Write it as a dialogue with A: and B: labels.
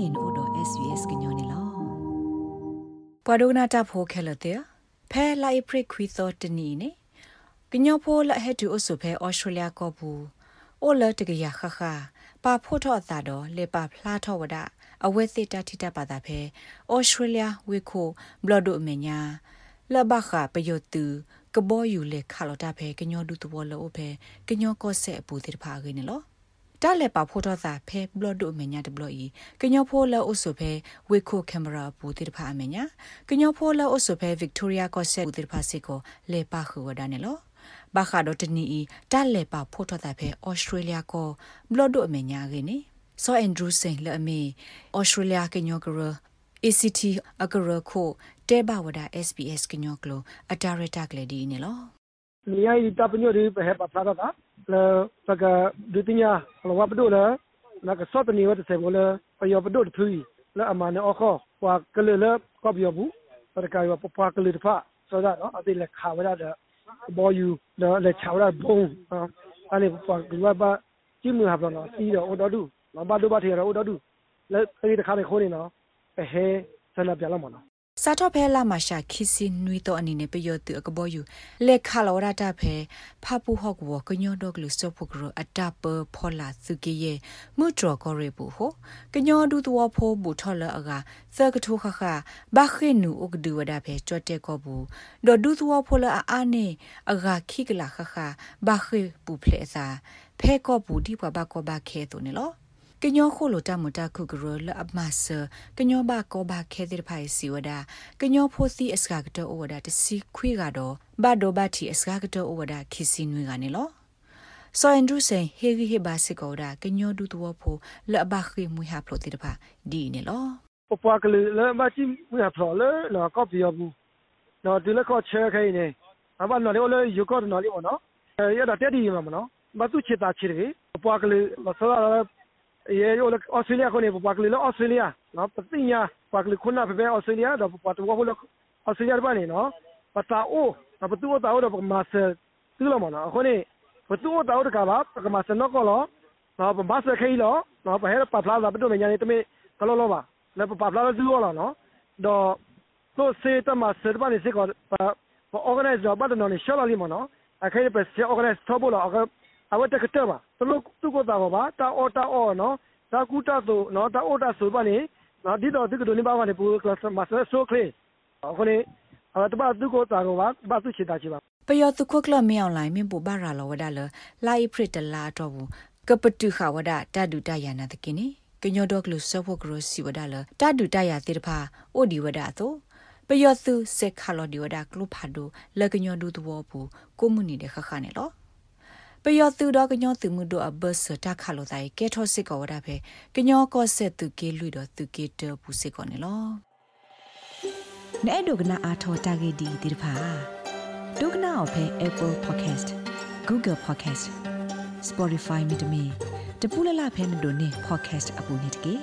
A: နေနို့တော့ SUS ကညောနေလောပဝဒနာတာဖိုခဲလတဲ့ဖဲလိုက်ပရိခွီသောတနီနေကညောဖိုလဟက်တူအဆုဖဲဩစတြေးလျကောဘူးအိုလတကရခခပါဖို့ထော့တာတော့လေပါဖလားထော့ဝဒအဝဲစစ်တတိတပါတာဖဲဩစတြေးလျဝေခိုဘလဒိုအမညာလဘခပယတူကဘောယူလေခါလတာဖဲကညောဒူတဘောလောဖဲကညောကောဆက်အပူတိတဖာခင်းနော် တာလက်ပါဖို့တော့သာဖဲဘလော့ဒိုမညာတဘလော့ဤကညောဖိုလောအုဆုဖဲဝေခိုကင်မရာပူတိတဖာအမညာကညောဖိုလောအုဆုဖဲဗစ်တိုးရီယာကောဆက်ပူတိတဖာစီကိုလေပါခူဝဒနေလောဘာခါဒိုတနီဤတာလက်ပါဖို့တော့သာဖဲဩစတြေးလျကိုဘလော့ဒိုအမညာခင်းနေဆောအန်ဒရူးစိန်လအမီဩစတြေးလျကညောကရ ACT အကရခိုတဲဘဝဒ SBS ကညောကလိုအတာရတာကလေးဒီနေလော
B: နေရတာပညိုဒီပဲပါဖလာတာ le saka dutinya lo wa pdu le na ka sot ni wa te bo le pa yo pdu de thui le amane o kho wa ke le le ko byo bu pa ka yo pa ke le fa so da no ati le kha wa da bo yu le le cha wa bong a le pa ku wa ba ji mu ha ba no si do o do du no ba do ba the ro o do du le ke de kha de kho ni no he sa na pya la mo no
A: စာတော့ဖဲလာမရှာခီစီနွီတော့အနေနဲ့ပယောတူအကဘောယူလက်ခါလောရတာဖဲဖပူဟော့ကောကညောတော့ကလူစပုကရအတပဖောလာစုကေရဲ့မှုတော်ကောရဘူးဟိုကညောဒူတော့ဖိုးဘူးထော်လအကသကထုခခဘာခိနူဥကဒူဝဒဖဲကြွတဲ့ကောဘူးဒေါ်ဒူတော့ဖိုးလအာနေအကခိကလာခခဘာခိပူဖလေစာဖဲကောဘူးဒီဘဘကောဘာခဲတူနေလော ကညောခိုလိုတမတခုကရလအမဆာကညောဘကောဘခဲတဲ့ဖိုင်စီဝဒကညောဖိုစီအစကကတော့ဝဒတစီခွေကတော့ဘဒိုဘတီအစကကတော့ဝဒခီစီနွေကနေလောဆိုအန်ဒရူးဆိုင်ဟေဂီဟေဘာစကောဒါကညောဒူတောဖိုလဘခိမွေဟာဖလိုတိတဖာဒီနေလော
B: ပပွားကလေးလမချီမွေဟာဖလိုလေလောကော့ပီယဘူးနော်ဒီလက်ခေါ်ချဲခိုင်းနေအဘနော်လေလေယူကော့နော်လေဘောနော်ရတာတက်ဒီမှာမနော်မသူချစ်တာချစ်တယ်ပပွားကလေးမဆောရ ये ओले ऑस्ट्रेलिया कोने पाकले लो ऑस्ट्रेलिया ना पतिया पाकले खुना पे Australia the पतवा बोलो ऑस्ट्रेलिया बाने ना पता ओ ना पतु ताओ द मास तुलो मना कोने पतु ताओ द का बा पक मास नो को लो ना मास खई लो ना पहे पफला दा पतो मेया ने तमे कलो लो बा ना पफला दा तुलो लो ना द तो से त मास द बाने से को ऑर्गेनाइज द बटन ने शला ली मना अखै पे से ऑर्गेनाइज थबो लो अगर အဝတ်တကတဲ့ပါသလို့သူ့ကိုတာပါတာအော်တာအော်နော်တာကူတာဆိုနော်တာအော်တာဆိုပါလေနော်ဒီတော့ဒီကဒိုနေပါပါလေပူကလပ်မဆဲဆိုခလေအခုနေအဝတ်ပါသူ့ကိုတာတော့ပါဘာသူချစ်တာချစ်ပါ
A: ပယောသူခုကလမေအောင်လိုင်းမြင်ပူပါရလောဝဒလလာအိဖရတလာတော့ဘူးကပတုခဝဒတဒုတယနာတကိနေကညောတော့ကလုဆော့ဖို့ဂရိုစီဝဒလတဒုတယသေတဖာအိုဒီဝဒသောပယောသူစေခါလောဒီဝဒကလုဖာဒုလကညောဒုသဘောဘူးကိုမှုနေတဲ့ခခနဲ့လော ပယောသူတော့ကညောသူမှုတို့အဘဆတာခါလိုတိုင်ကဲထောစစ်ကောဝဒဖဲကညောကောဆက်သူကေလွိတော့သူကေတပူစစ်ကောနေလောနဲ့ဒုကနာအာထောတာဂေဒီဒီဖာဒုကနာအဖဲ Apple Podcast Google Podcast Spotify မြေတမီတပူလလဖဲမတို့နေ podcast အပူနေတကေ